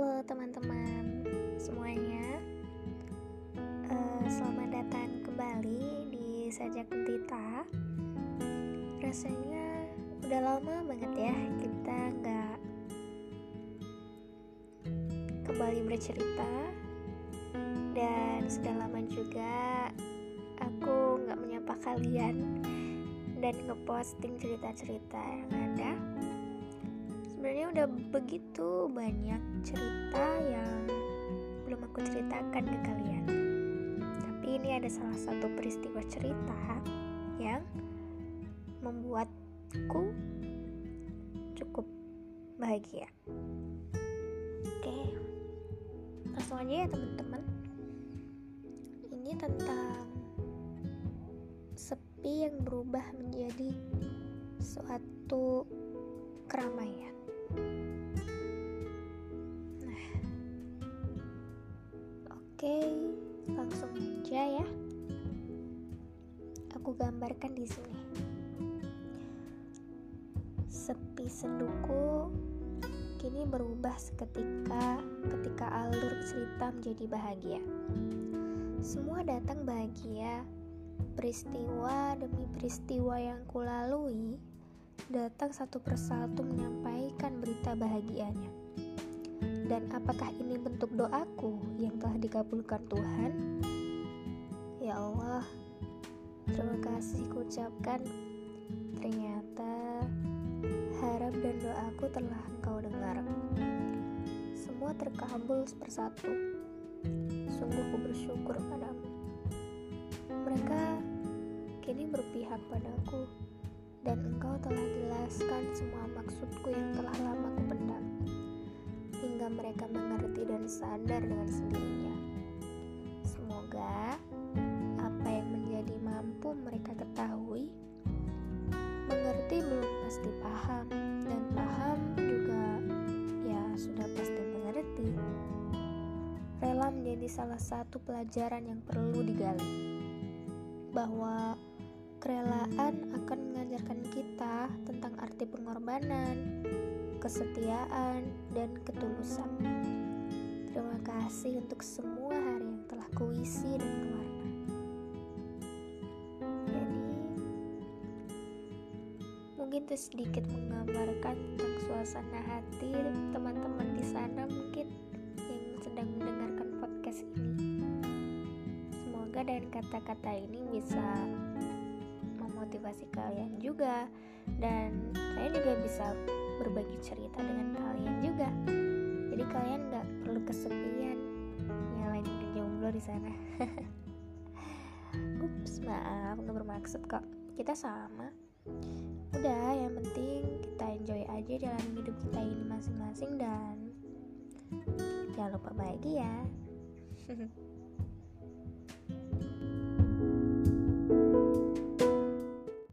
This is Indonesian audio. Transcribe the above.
Halo teman-teman semuanya. Uh, Selamat datang kembali di Sajak Gentita. Rasanya udah lama banget ya kita nggak kembali bercerita. Dan sudah lama juga aku nggak menyapa kalian Dan ngeposting cerita-cerita yang ada udah begitu banyak cerita yang belum aku ceritakan ke kalian ini ada salah satu peristiwa cerita yang membuatku cukup bahagia. Oke, langsung aja ya teman-teman. Ini tentang sepi yang berubah menjadi suatu keramaian. Nah, oke. Langsung aja ya. Aku gambarkan di sini. Sepi senduku kini berubah seketika ketika alur cerita menjadi bahagia. Semua datang bahagia, peristiwa demi peristiwa yang kulalui datang satu persatu menyampaikan berita bahagianya. Dan apakah ini bentuk doaku yang telah dikabulkan Tuhan? Ya Allah, terima kasih kucapkan. Ternyata harap dan doaku telah engkau dengar. Semua terkabul persatu. Sungguh ku bersyukur padamu. Mereka kini berpihak padaku dan engkau telah jelaskan semua maksudku yang telah lama kupendam hingga mereka mengerti dan sadar dengan sendirinya. Semoga apa yang menjadi mampu mereka ketahui, mengerti belum pasti paham, dan paham juga ya sudah pasti mengerti. Rela menjadi salah satu pelajaran yang perlu digali, bahwa kerelaan akan mengajarkan kita tentang arti pengorbanan, kesetiaan, dan ketulusan. Terima kasih untuk semua hari yang telah kuisi dan kewarna. Jadi, mungkin itu sedikit menggambarkan tentang suasana hati teman-teman di sana mungkin yang sedang mendengarkan podcast ini. Semoga dari kata-kata ini bisa memotivasi kalian juga. Dan saya juga bisa berbagi cerita dengan kalian juga. Jadi kalian nggak perlu kesepian lagi jomblo di sana. Ups maaf nggak bermaksud kok. Kita sama. Udah yang penting kita enjoy aja jalan hidup kita ini masing-masing dan jangan lupa bahagia